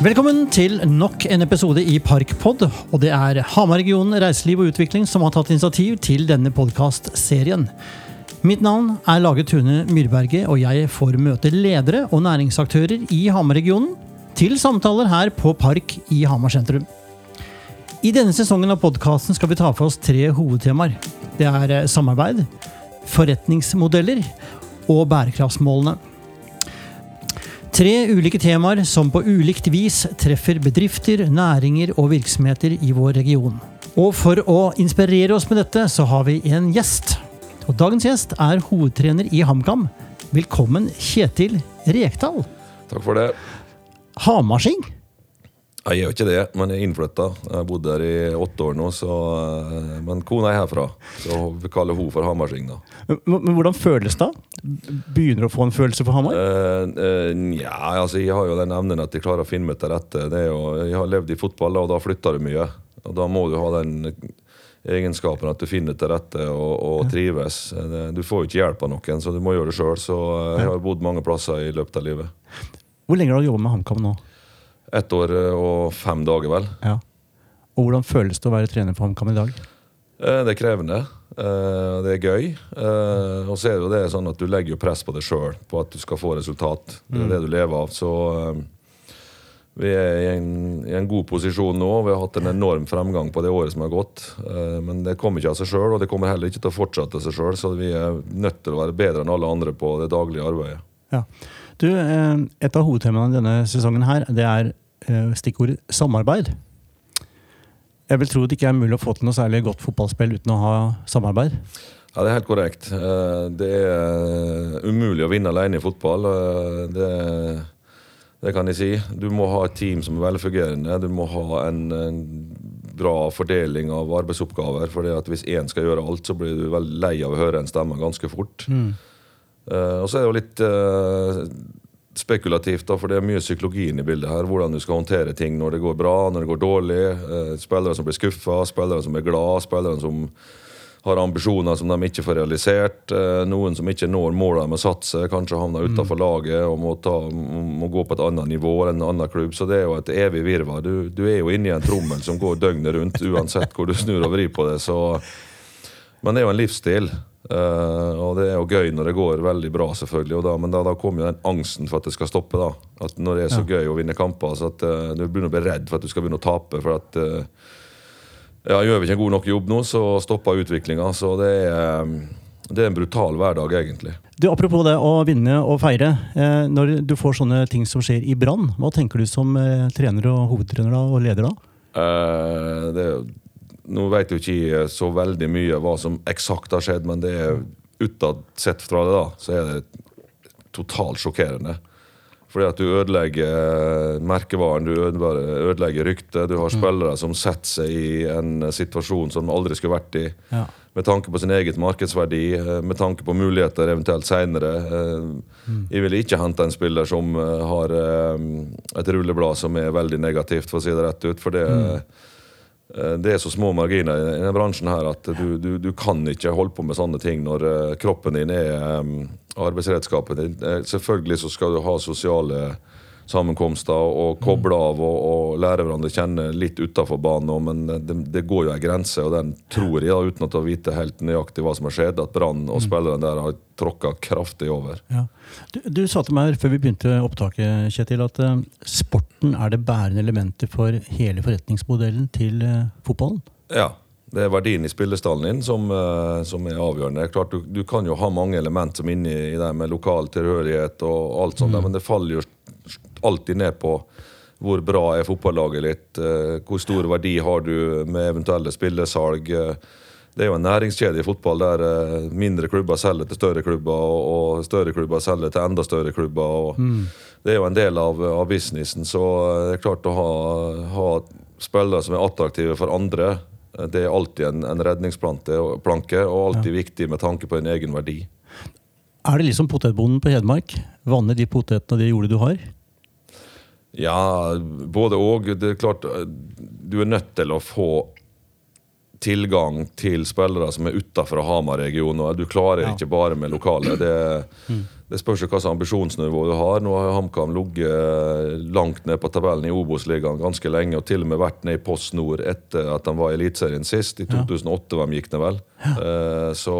Velkommen til nok en episode i Parkpod. Og det er Hamarregionen reiseliv og utvikling som har tatt initiativ til denne podkastserien. Mitt navn er Lage Tune Myrberget, og jeg får møte ledere og næringsaktører i Hamarregionen til samtaler her på Park i Hamar sentrum. I denne sesongen av podkasten skal vi ta for oss tre hovedtemaer. Det er samarbeid, forretningsmodeller og bærekraftsmålene. Tre ulike temaer som på ulikt vis treffer bedrifter, næringer og virksomheter i vår region. Og for å inspirere oss med dette, så har vi en gjest. Og dagens gjest er hovedtrener i HamKam. Velkommen, Kjetil Rekdal. Takk for det. Hamarsing? Jeg gjør ikke det, men jeg er innflytta. Jeg har bodd der i åtte år nå, så, eh, men kona er herfra. Så vi kaller hun for Hamarsing, da. Men, men hvordan føles det? Begynner du å få en følelse for Hamar? Uh, uh, ja, altså jeg har jo den evnen at jeg klarer å finne meg til rette. Det er jo, jeg har levd i fotball, og da flytter du mye. Og da må du ha den egenskapen at du finner til rette og, og trives. Du får jo ikke hjelp av noen, så du må gjøre det sjøl. Så eh, jeg har bodd mange plasser i løpet av livet. Hvor lenge har du jobbet med HamKam nå? Ett år eh, og fem dager, vel. Ja. Og hvordan føles det å være trener for HamKam i dag? Eh, Det er krevende. eh, Det er gøy. Og så er det jo det sånn at du legger jo press på deg sjøl på at du skal få resultat. Det er det du lever av. Så vi er i en, i en god posisjon nå. Vi har hatt en enorm fremgang på det året som har gått. Men det kommer ikke av seg sjøl, og det kommer heller ikke til å fortsette av seg sjøl. Så vi er nødt til å være bedre enn alle andre på det daglige arbeidet. Ja. Du, eh, et av hovedtemaene denne sesongen her, det er eh, stikkordet samarbeid. Jeg vil tro det ikke er mulig å få til noe særlig godt fotballspill uten å ha samarbeid. Ja, Det er helt korrekt. Eh, Det er umulig å vinne alene i fotball. Det, det kan jeg si. Du må ha et team som er velfungerende. Du må ha en, en bra fordeling av arbeidsoppgaver. For hvis én skal gjøre alt, så blir du veldig lei av å høre en stemme ganske fort. Eh, og så er det jo litt eh, spekulativt, da, for det er mye psykologien i bildet her. Hvordan du skal håndtere ting når det går bra, når det går dårlig. Eh, spillere som blir skuffa, spillere som er glad, spillere som har ambisjoner som de ikke får realisert. Eh, noen som ikke når målene med satset, kanskje havner utenfor laget og må, ta, må gå på et annet nivå enn en annen klubb. Så det er jo et evig virvar. Du, du er jo inne i en trommel som går døgnet rundt, uansett hvor du snur og vrir på det. Så men det er jo en livsstil. Eh, og det er jo gøy når det går veldig bra, selvfølgelig. Og da, men da, da kommer jo den angsten for at det skal stoppe. da. At Når det er så gøy å vinne kamper, så at uh, du begynner å bli redd for at du skal begynne å tape. for at uh, ja, Gjør vi ikke en god nok jobb nå, så stopper utviklinga. Så det er, det er en brutal hverdag, egentlig. Du, Apropos det å vinne og feire. Når du får sånne ting som skjer i Brann, hva tenker du som trener og hovedtrener da, og leder da? Det, er jo- nå vet jo ikke så veldig mye hva som eksakt har skjedd, men det er utad sett fra det, da, så er det totalt sjokkerende. Fordi at du ødelegger merkevaren, du ødelegger, ryktet. Du har spillere som setter seg i en situasjon som de aldri skulle vært i. Ja. Med tanke på sin eget markedsverdi, eh, med tanke på muligheter eventuelt seinere. Jeg vil ikke hente en spiller som eh, har eh, et rulleblad som er veldig negativt, for å si det rett ut. For det, eh, det er så små marginer i denne bransjen her at du, du, du kan ikke holde på med sånne ting når eh, kroppen din er eh, arbeidsredskapet din. Eh, Selvfølgelig så skal du ha sosiale sammenkomster og koble av og, og lære hverandre å kjenne litt utafor banen. òg, Men det, det går jo en grense, og den tror jeg, da, uten å vite helt nøyaktig hva som har skjedd, at Brann og spillerne der har tråkka kraftig over. Ja. Du, du sa til meg før vi begynte opptaket, Kjetil, at uh, sporten er det bærende elementet for hele forretningsmodellen til uh, fotballen. Ja. Det er verdien i spillestallen din som, eh, som er avgjørende. Klart, du, du kan jo ha mange element som er inne i det med lokal tilhørighet og alt sånt, mm. men det faller jo alltid ned på hvor bra er fotballaget ditt, eh, hvor stor verdi har du med eventuelle spillesalg. eh. Det er jo en næringskjede i fotball der eh, mindre klubber selger til større klubber, og, større klubber selger til enda større klubber. og Det er jo en del av, av businessen, så det er klart å ha, ha spillere som er attraktive for andre. Det er alltid en, en redningsplanke og alltid ja. viktig med tanke på en egen verdi. Er det liksom potetbonden på Hedmark? Vanne de potetene og det jordet du har? Ja, både og. Det er klart, du er nødt til å få tilgang til spillere som er utafor Hamar-regionen. Du klarer Ja. ikke bare med lokale. Det, det spørs hva slags ambisjonsnivå du har. Nå har HamKam ligget langt ned på tabellen i Obos-ligaen ganske lenge, og til og med vært ned i Post Nord etter at de var i Eliteserien sist. I 2008 ja. de gikk ned vel. Eh, så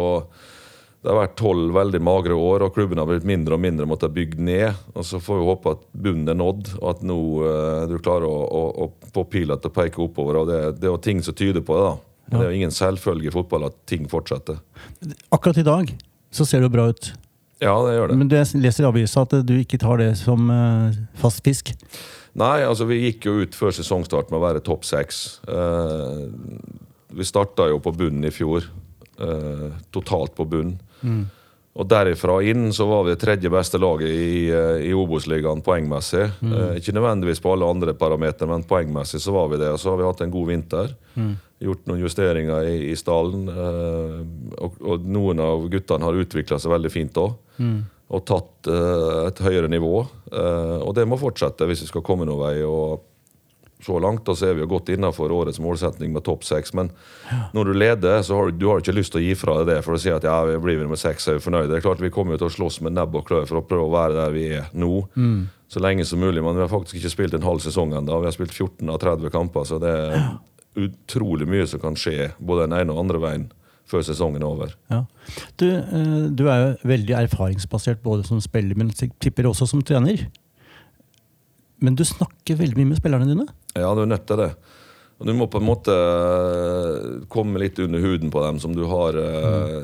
det har vært tolv veldig magre år, og klubben har blitt mindre og mindre måtte bygd ned. og Så får vi håpe at bunnen er nådd, og at nå eh, du klarer å, å, å få pila til å peke oppover. og Det, det er jo ting som tyder på det. da. Men Det er jo ingen selvfølge i fotball at ting fortsetter. Akkurat i dag så ser det jo bra ut. Ja, det gjør det. Men du jeg leser i avisa at du ikke tar det som eh, fast fisk. Nei, altså vi gikk jo ut før sesongstart med å være topp seks. Eh, vi starta jo på bunnen i fjor. Eh, totalt på bunnen. Og derifra inn så var vi det tredje beste laget i, eh, i Obos-ligaen poengmessig. Eh, ikke nødvendigvis på alle andre parametere, men poengmessig så var vi det. Og så har vi hatt en god vinter. Gjort noen justeringer i, i stallen. Eh, og, og noen av guttene har utvikla seg veldig fint òg. Og tatt eh, et høyere nivå. Og det må fortsette hvis vi skal komme noen vei. og så langt da så er vi jo godt innafor årets målsetning med topp seks. Men når du leder, så har du, du har ikke lyst til å gi fra deg det for å si at ja, vi blir med seks, er vi fornøyde. Det er klart Vi kommer jo til å slåss med nebb og klør for å prøve å være der vi er nå. Så lenge som mulig. Men vi har faktisk ikke spilt en halv sesong ennå. Vi har spilt 14 av 30 kamper, så det er utrolig mye som kan skje både den ene og andre veien før sesongen er over. Ja. Du, eh, du er jo veldig erfaringsbasert både som spiller, men tipper også som trener. Men du snakker veldig mye med spillerne dine. Ja, du er nødt til det. Og du må på en måte eh, komme litt under huden på dem, som du har mm.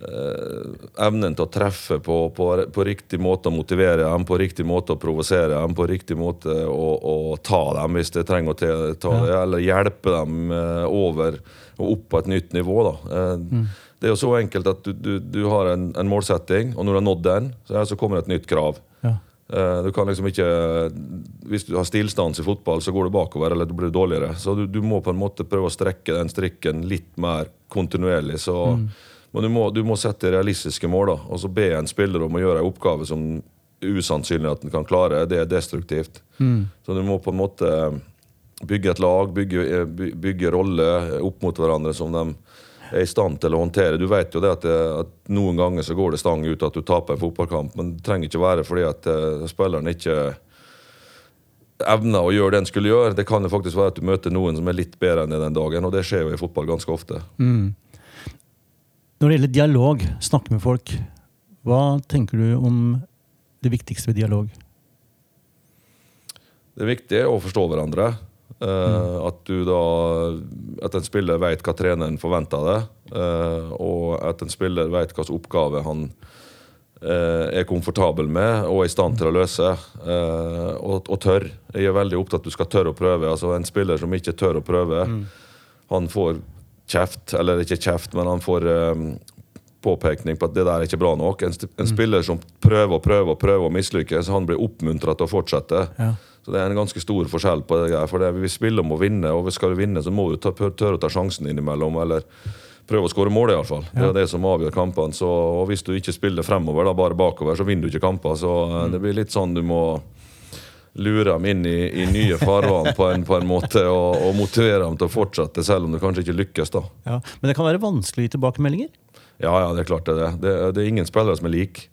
eh, evnen til å treffe på, på, på riktig måte å motivere dem, på riktig måte å provosere dem, på riktig måte å, å ta dem hvis det trenger å ta det, eller hjelpe dem eh, over og opp på et nytt nivå. Da. Eh, Det er jo så enkelt at du, du, du har en, en målsetting, og når du har nådd den, så, så kommer det et nytt krav. Eh, Du kan liksom ikke Hvis du har stillstans i fotball, så går det bakover, eller du blir dårligere. Så du, du må på en måte prøve å strekke den strikken litt mer kontinuerlig. Så, Men du må, du må sette realistiske mål, da. Og så be en spiller om å gjøre en oppgave som usannsynlig at den kan klare. Det er destruktivt. Så du må på en måte bygge et lag, bygge, by- bygge roller opp mot hverandre som de er i stand til å håndtere. Du vet jo det at, det, at noen ganger så går det stang ut at du taper en fotballkamp, men det trenger ikke være fordi at uh, spilleren ikke evner å gjøre det en skulle gjøre. Det kan jo faktisk være at du møter noen som er litt bedre enn deg den dagen, og det skjer jo i fotball ganske ofte. Når det gjelder dialog, snakke med folk, hva tenker du om det viktigste ved dialog? Det er viktig å forstå hverandre. Eh, At du da At en spiller vet hva treneren forventer av deg, eh, og at en spiller vet hvilken oppgave han eh, er komfortabel med og er i stand til å løse. og, og tør. Jeg er veldig opptatt at du skal tørre å prøve. Altså En spiller som ikke tør å prøve, han får kjeft, eller ikke kjeft, men han får påpekning på at det der er ikke bra nok. En, en mm. spiller som prøver og prøver og prøver og mislykkes, han blir oppmuntra til å fortsette. Ja. Så det er en ganske stor forskjell på det. der, For det, vi spiller om å vinne, og skal du vinne, så må du ta, tørre å ta sjansen innimellom. Eller prøve å skåre mål, iallfall. Det er det som avgjør kampene. Så, og hvis du ikke spiller fremover, da, bare bakover, så vinner du ikke kamper. Så mm. det blir litt sånn du må lure dem inn i, i nye farvann på en, på en måte, og, og motivere dem til å fortsette, selv om du kanskje ikke lykkes. da. Ja. Men det kan være vanskelig tilbakemeldinger? Ja, ja, det er klart det er det. Det, det er ingen spillere som er like.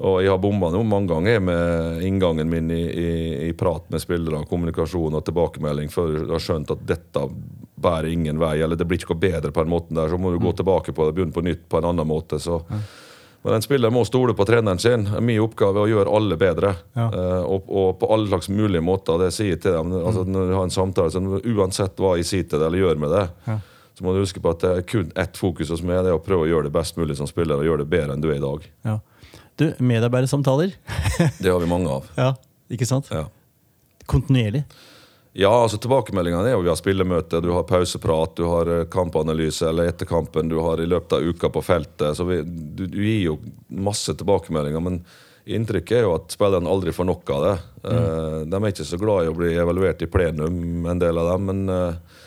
Og jeg har bomma nå mange ganger med inngangen min i, i, i prat med spillere, kommunikasjon og tilbakemelding før du har skjønt at dette bærer ingen vei, eller det blir ikke noe bedre på den måten der. Så må du gå tilbake på det, begynne på nytt på en annen måte. Så. Men en spiller må stole på treneren sin. Min oppgave er å gjøre alle bedre. Ja. Eh, og, og på alle slags mulige måter. Det sier jeg til dem. Altså, når du har en samtale, så Uansett hva jeg sier til deg eller gjør med det, Ja. så må du huske på at det er kun ett fokus hos meg. Det er å prøve å gjøre det best mulig som spiller og gjøre det bedre enn du er i dag. Ja. Du, medarbeidersamtaler? Det har vi mange av. Ja, ikke sant? Ja. Kontinuerlig. Ja, altså Tilbakemeldingene er jo vi har spillemøte, du har pauseprat, du har eh, kampanalyse eller etter kampen, du har i løpet av uka på feltet. Så vi, du, du gir jo masse tilbakemeldinger, men inntrykket er jo at spillerne aldri får nok av det. Eh, de er ikke så glad i å bli evaluert i plenum, en del av dem, men eh,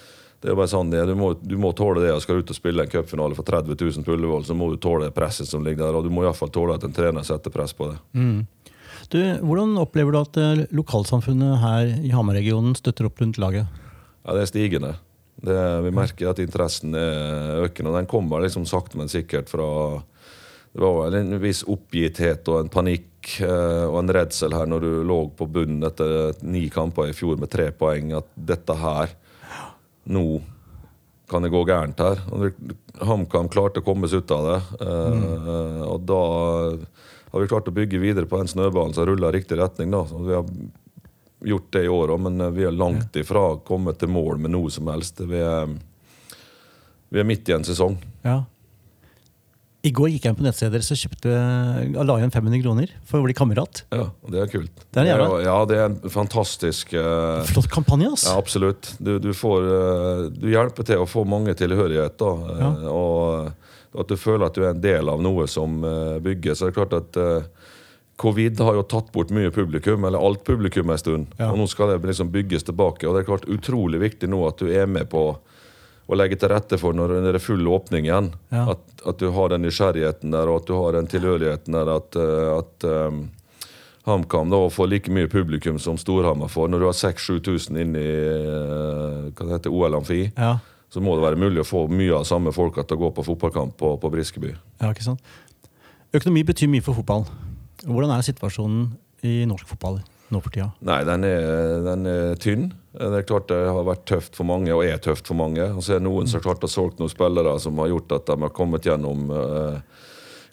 det er jo bare sånn det. Du må, du må tåle det. Skal du ut og spille en cupfinale for 30 000 på Ullevål, så må du tåle presset som ligger der, og du må iallfall tåle at en trener setter press på det. Du, hvordan opplever du at eh, lokalsamfunnet her i Hamar-regionen støtter opp rundt laget? Ja, Det er stigende. Det, vi merker at interessen er økende, og den kommer liksom sakte, men sikkert fra Det var en viss oppgitthet og en panikk eh, og en redsel her når du lå på bunnen etter ni kamper i fjor med tre poeng, at dette her Nå kan det gå gærent her. HamKam klarte å komme seg ut av det. eh, Og da har vi klart å bygge videre på den snøballen som ruller i riktig retning. da. Så vi har gjort det i år òg, men eh, vi er langt ifra kommet til mål med noe som helst. Vi er, vi er midt i en sesong. Ja. I går gikk jeg inn på nettstedet deres og kjøpte, og la igjen 500 kroner for å bli kamerat. Ja, det er kult. Det er jævla- jo- ja, det er en fantastisk uh, Flott kampanje, ass! Ja, absolutt. Du, du, får, uh, du hjelper til å få mange tilhørighet. Da, Uh, Ja. Og at du føler at du er en del av noe som eh, bygges. Så det er klart at eh, Covid har jo tatt bort mye publikum, eller alt publikum en stund. Ja. Og nå skal det liksom bygges tilbake. Og det er klart utrolig viktig nå at du er med på å legge til rette for når det er full åpning igjen. Ja. At, at du har den nysgjerrigheten der, og at du har den tilhørigheten der. At, eh, at um, HamKam da får like mye publikum som Storhamar får. Når du har 6000-7000 inn i eh, hva det heter, OL Amfi, Ja. så må det være mulig å få mye av samme folka til å gå på fotballkamp på, på Briskeby. ja, ikke sant? Økonomi betyr mye for fotball. Hvordan er situasjonen i norsk fotball nå for tida? Nei, den er, den er tynn. Det er klart det har vært tøft for mange, og er tøft for mange. Og så er det noen som klart har solgt noen spillere som har gjort at de har kommet gjennom eh,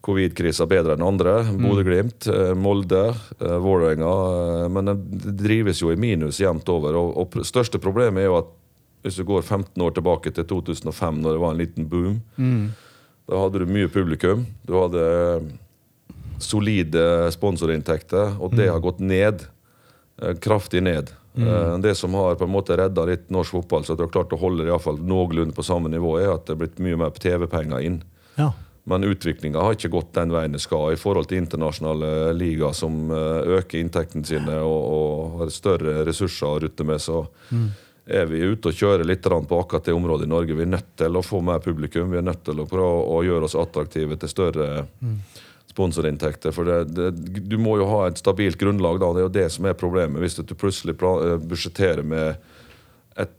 covid-krisa bedre enn andre. Bodø-Glimt, eh, Molde, eh, Vålerenga. eh, men det drives jo i minus jevnt over. Og, og største problemet er jo at hvis du går 15 år tilbake til 2005, når det var en liten boom, da hadde du mye publikum. Du hadde eh, solide sponsorinntekter, og det har gått ned. Eh, Kraftig ned. Mm. Det som har på en måte redda litt norsk fotball, så at du har klart å holde det i hvert fall noenlunde på samme nivå, er at det er blitt mye mer TV-penger inn. Ja. Men utviklinga har ikke gått den veien det skal i forhold til internasjonale ligaer som eh, øker inntektene sine og, og har større ressurser å rutte med. Så er vi ute og kjører litt på akkurat det området i Norge. Vi er nødt til å få mer publikum. Vi er nødt til å prøve å gjøre oss attraktive til større sponsorinntekter. For det, det, du må jo ha et stabilt grunnlag. da, Det er jo det som er problemet. Hvis du plutselig eh, budsjetterer med et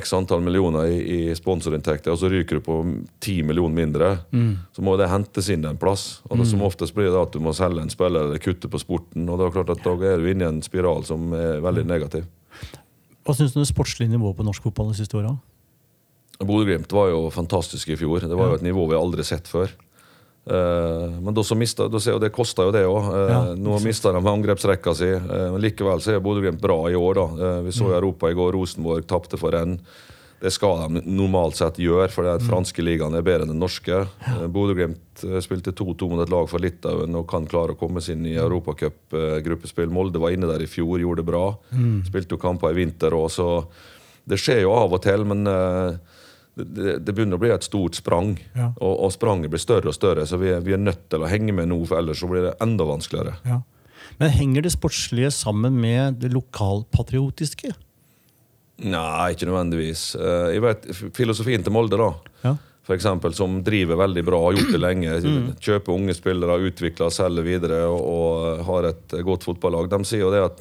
x antall millioner i, i sponsorinntekter, og så ryker du på ti millioner mindre, så må det hentes inn en plass. Og det som oftest blir det at du må selge en spiller eller kutte på sporten. Og det er klart at da er du inne i en spiral som er veldig negativ. Hva syns du om det sportslige nivået på norsk fotball de siste åra? Bodø-Glimt var jo fantastisk i fjor. Det var jo et nivå vi aldri har sett før. Eh, men da så mistet, da ser det kosta jo det òg. Ja, nå mista de angrepsrekka si. eh, men likevel så er Bodø-Glimt bra i år. da. Eh, vi så i Europa i går Rosenborg tapte for en. Det skal de normalt sett gjøre, for det er at franske ligaen er bedre enn den norske. Eh, Bodø-Glimt eh, spilte 2-2 mot et lag fra Litauen og kan klare å komme seg inn i Europacup-gruppespill. Molde var inne der i fjor, gjorde det bra. Spilte jo kamper i vinter òg, så det skjer jo av og til, men eh, det, det- begynner å bli et stort sprang. Ja. Og, og spranget blir større og større, så vi er, vi er nødt til å henge med nå, for ellers så blir det enda vanskeligere. Ja. Men henger det sportslige sammen med det lokalpatriotiske? Nei, ikke nødvendigvis. Eh, Jeg vet, Filosofien til Molde, da, Ja. for eksempel, som driver veldig bra, har gjort det lenge. Kjøper unge spillere, utvikler, selger videre og, og har et godt fotballag. De sier jo det at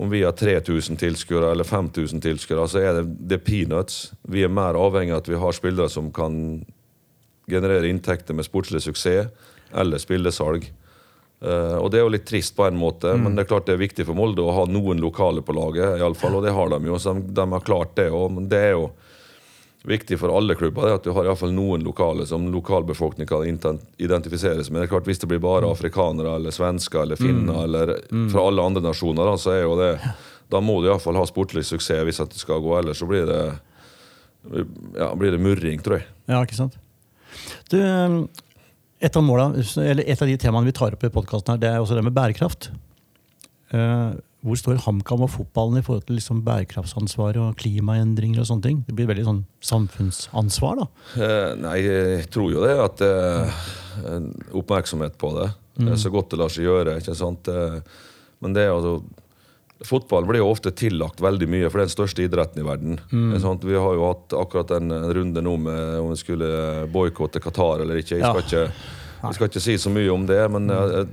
om vi har 3000 tilskuere eller 5000 tilskuere, så er det, det peanuts. Vi er mer avhengig av at vi har spillere som kan generere inntekter med sportslig suksess eller spillesalg. Uh, og Det er jo litt trist på en måte, men det er klart det er viktig for Molde å ha noen lokale på laget. I alle fall, og det har de jo, så de, de har klart det. Og, men det er jo viktig for alle klubber er at du har i fall noen lokale som lokalbefolkningen kan identifiseres identifisere seg med. Det er klart Hvis det blir bare afrikanere eller svensker eller finner eller fra alle andre nasjoner, da, så er jo det Da må du iallfall ha sportlig suksess hvis at det skal gå, ellers så blir det ja, blir det murring, tror jeg. Ja, ikke sant? Du, et av, målene, eller et av de temaene vi tar opp i podkasten, det er også det med bærekraft. Eh, hvor står HamKam og fotballen i forhold til liksom bærekraftsansvar og klimaendringer og sånne ting? Det blir veldig sånn samfunnsansvar, da. Eh, nei, jeg tror jo det at det en oppmerksomhet på det. Det er så godt det lar seg gjøre. ikke sant? Eh, Men det er altså Fotball blir jo ofte tillagt veldig mye, for det er den største idretten i verden. Mm. Vi har jo hatt akkurat en runde nå med om vi skulle boikotte Qatar eller ikke. Jeg skal, Ja. ikke. jeg skal ikke si så mye om det, men eh,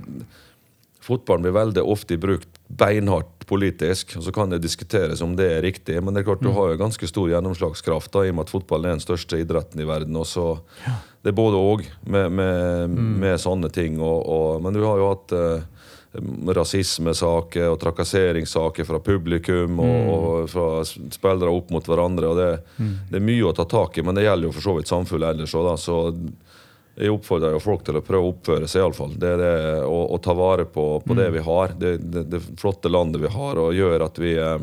fotballen blir veldig ofte brukt beinhardt politisk. og Så kan det diskuteres om det er riktig, men det er klart du har jo ganske stor gjennomslagskraft da, i og med at fotballen er den største idretten i verden. og så Det er både òg med, med, med, sånne ting. Og, og, men du har jo hatt eh, rasismesaker og trakasseringssaker fra publikum og, og fra spillere opp mot hverandre. og det, det er mye å ta tak i, men det gjelder jo for så vidt samfunnet ellers òg. Så jeg oppfordrer jo folk til å prøve å oppføre seg, iallfall. Det er det å, å ta vare på, på det vi har. Det, det, det flotte landet vi har, og gjør at vi eh,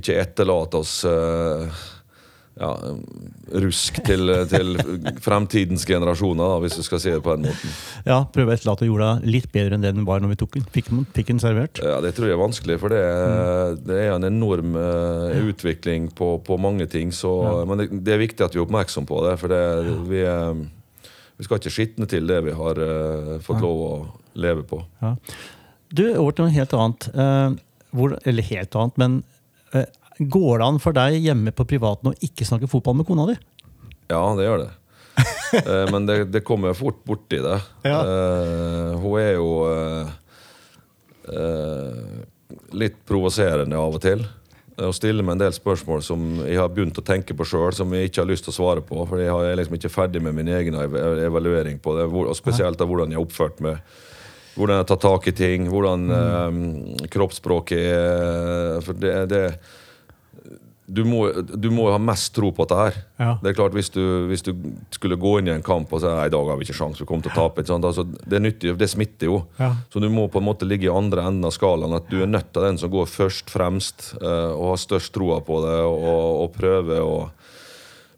ikke etterlater oss eh, ja, rusk til, til fremtidens generasjoner, da, hvis du skal si det på den måten. Ja, Prøve å etterlate jorda litt bedre enn det den var når vi tok. Fikk, fikk den servert. Ja, Det tror jeg er vanskelig, for det, er- det er en enorm eh, utvikling på, på mange ting. Så, Men det, det er viktig at vi er oppmerksom på det, for det, vi, eh, vi skal ikke skitne til det vi har eh, fått lov å leve på. Ja. Du, over til noe helt annet. Eh, hvor, eller helt annet, men eh, går det an for deg hjemme på privaten å ikke snakke fotball med kona di? Ja, det gjør det. Eh, Men det, det kommer fort borti det. Ja. Eh, hun er jo eh, litt provoserende av og til. Og stiller meg en del spørsmål som jeg har begynt å tenke på sjøl, som jeg ikke har lyst til å svare på. For jeg er liksom ikke ferdig med min egen evaluering på det. Og spesielt av hvordan jeg har oppført meg. Hvordan jeg tar tak i ting, hvordan eh, kroppsspråket er. For det, det du må, du må ha mest tro på dette her. Ja. Det er klart Hvis du, hvis du skulle gå inn i en kamp og si «Nei, i dag har vi ikke sjans, vi kommer til å tape? Altså, det, nytter, jo- det smitter jo. Ja. Så du må på en måte ligge i andre enden av skalaen. At du er nødt til den som går først fremst eh, og har størst troa på det, og, og prøver å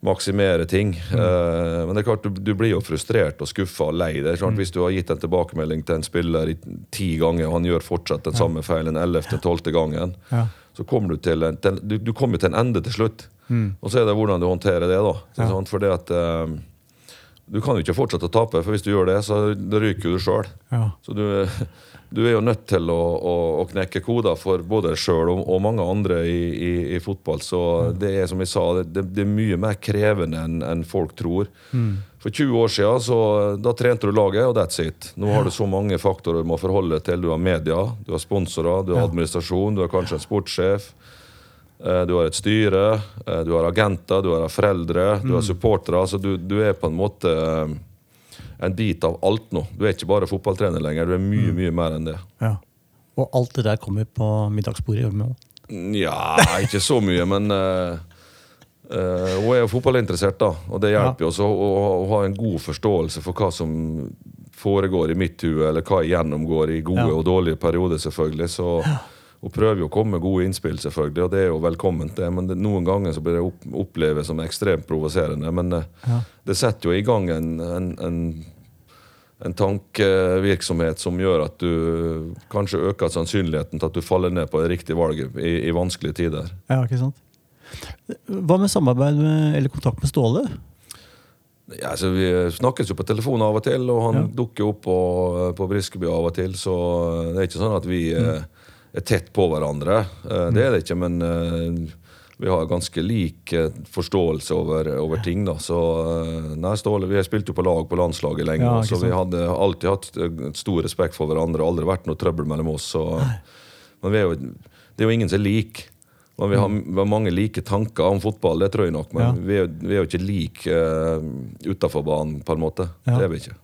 maksimere ting. Eh, men det er klart, du, du blir jo frustrert og skuffa og lei. deg. Mm. Hvis du har gitt en tilbakemelding til en spiller i ti ganger, og han gjør fortsatt den samme feilen ellevte, tolvte gangen, Ja. Så kommer du til en, til, du, du kommer til en ende til slutt. Og så er det hvordan du håndterer det. da. Ja. For det at um, Du kan jo ikke fortsette å tape, for hvis du gjør det, så ryker du sjøl. Ja. Så du, du er jo nødt til å, å, å knekke koder for både deg sjøl og, og mange andre i, i, i fotball. Så det er som jeg sa, det, det er mye mer krevende enn en folk tror. For 20 år siden så, da trente du laget, og that's it. Nå har du så mange faktorer du må forholde til. Du har media, du har sponsorer, du har Ja. administrasjon, du har kanskje en sportssjef. eh, Du har et styre, eh, du har agenter, du har foreldre, du har supportere. Så du, du er på en måte eh, en bit av alt nå. Du er ikke bare fotballtrener lenger, du er mye mye mer enn det. Ja. Og alt det der kommer på middagsbordet i Ormeå? Nja, ikke så mye, men uh, uh, hun er jo fotballinteressert, da. Og det hjelper jo også å, å, ha en god forståelse for hva som foregår i mitt hue, eller hva jeg gjennomgår i gode Ja. og dårlige perioder, selvfølgelig. Så hun prøver jo å komme med gode innspill, selvfølgelig, og det er jo velkomment, det. Men det, noen ganger så blir det opp, oppleves som ekstremt provoserende. Men eh, Ja. det setter jo i gang en, en, en en tankevirksomhet som gjør at du kanskje øker sannsynligheten til at du faller ned på det riktige valget i, i vanskelige tider. Ja, ikke sant? Hva med samarbeid med, eller kontakt med Ståle? Ja, altså, vi snakkes jo på telefon av og til, og han Ja. dukker opp på, på Briskeby av og til. Så det er ikke sånn at vi eh, er tett på hverandre. Eh, Det er det ikke, men eh, vi har ganske lik eh, forståelse over, over ting. da. Så nei, Ståle, Vi har spilt jo på lag på landslaget lenge, Ja, så vi hadde alltid hatt stor respekt for hverandre. Aldri vært noe trøbbel mellom oss. Så, men vi er jo, det er jo ingen som er lik. Men vi har, vi har mange like tanker om fotball, det tror jeg nok. Men Ja. vi, er, vi er jo ikke like uh, utafor banen, på en måte. Ja. Det er vi ikke.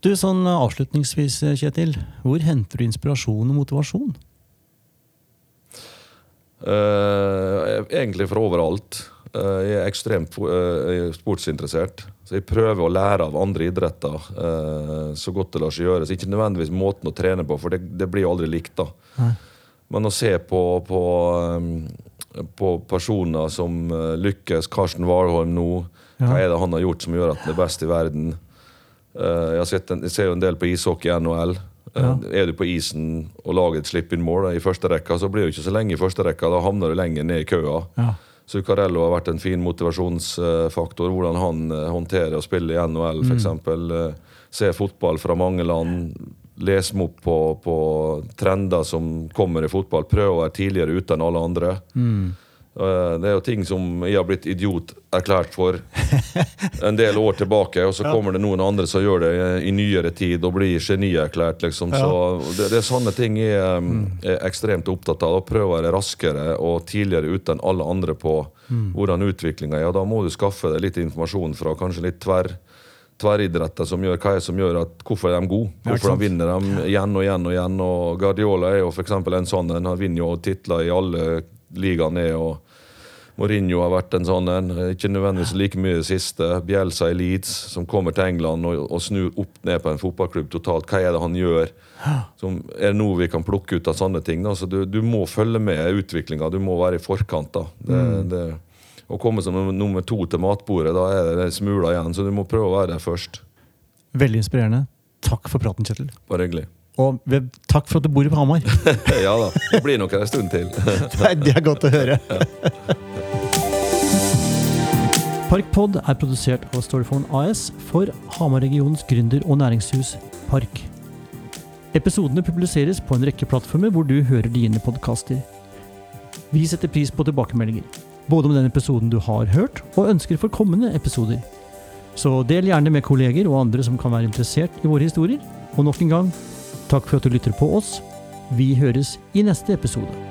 Du, sånn Avslutningsvis, Kjetil. Hvor henter du inspirasjon og motivasjon? Uh, egentlig fra overalt. Uh, jeg er ekstremt eh, er sportsinteressert. Så jeg prøver å lære av andre idretter eh, så godt det lar seg gjøre. Så ikke nødvendigvis måten å trene på, for det, det blir jo aldri likt. da. Nei. Men å se på, på, um, på personer som eh, lykkes, Karsten Warholm nå, hva er det han har gjort som gjør at han er best i verden? Eh, jeg, en, jeg ser jo en del på ishockey i NHL. Eh, Ja. Er du på isen og lager et slip-in-mål i første rekka, så blir du ikke så lenge i første rekka. Da havner du lenger ned i køa. Ja. Zuccarello har vært en fin motivasjonsfaktor. Hvordan han eh, håndterer å spille i NHL, f.eks. Mm. se fotball fra mange land. Lese meg opp på, på trender som kommer i fotball. Prøve å være tidligere ute enn alle andre. Mm. Eh, Det er jo ting som jeg har blitt idiot erklært for en del år tilbake, og så kommer det noen andre som gjør det i nyere tid og blir genierklært, liksom. Så det, det er sånne ting jeg um, er ekstremt opptatt av. Å prøve å være raskere og tidligere Uten enn alle andre på hvordan utviklinga er. Og da må du skaffe deg litt informasjon fra kanskje litt tverr tverridretter som gjør hva er det som gjør at hvorfor er de gode. Hvorfor de vinner de igjen og igjen og igjen. Og Guardiola er jo eksempel en sånn en. Han vinner jo titler i alle ligaene. og Mourinho har vært en sånn en. Ikke nødvendigvis like mye i det siste. Bielsa i Leeds, som kommer til England og, og snur opp ned på en fotballklubb totalt. Hva er det han gjør? Som er det noe vi kan plukke ut av sånne ting? Da? Så du, du må følge med utviklinga. Du må være i forkant. da. Det, det, å komme som nummer- nummer to til matbordet, da er det smuler igjen. Så du må prøve å være der først. Veldig inspirerende. Takk for praten, Kjetil. Bare hyggelig. Og ved- takk for at du bor på Hamar. ja da. Det blir nok en stund til. Nei, det er godt å høre. Parkpod er produsert av Storyphone AS for Hamar-regionens gründer- og næringshus Park. Episodene publiseres på en rekke plattformer hvor du hører dine podkaster. Vi setter pris på tilbakemeldinger, både om den episoden du har hørt, og ønsker for kommende episoder. Så del gjerne med kolleger og andre som kan være interessert i våre historier. Og nok en gang, takk for at du lytter på oss. Vi høres i neste episode.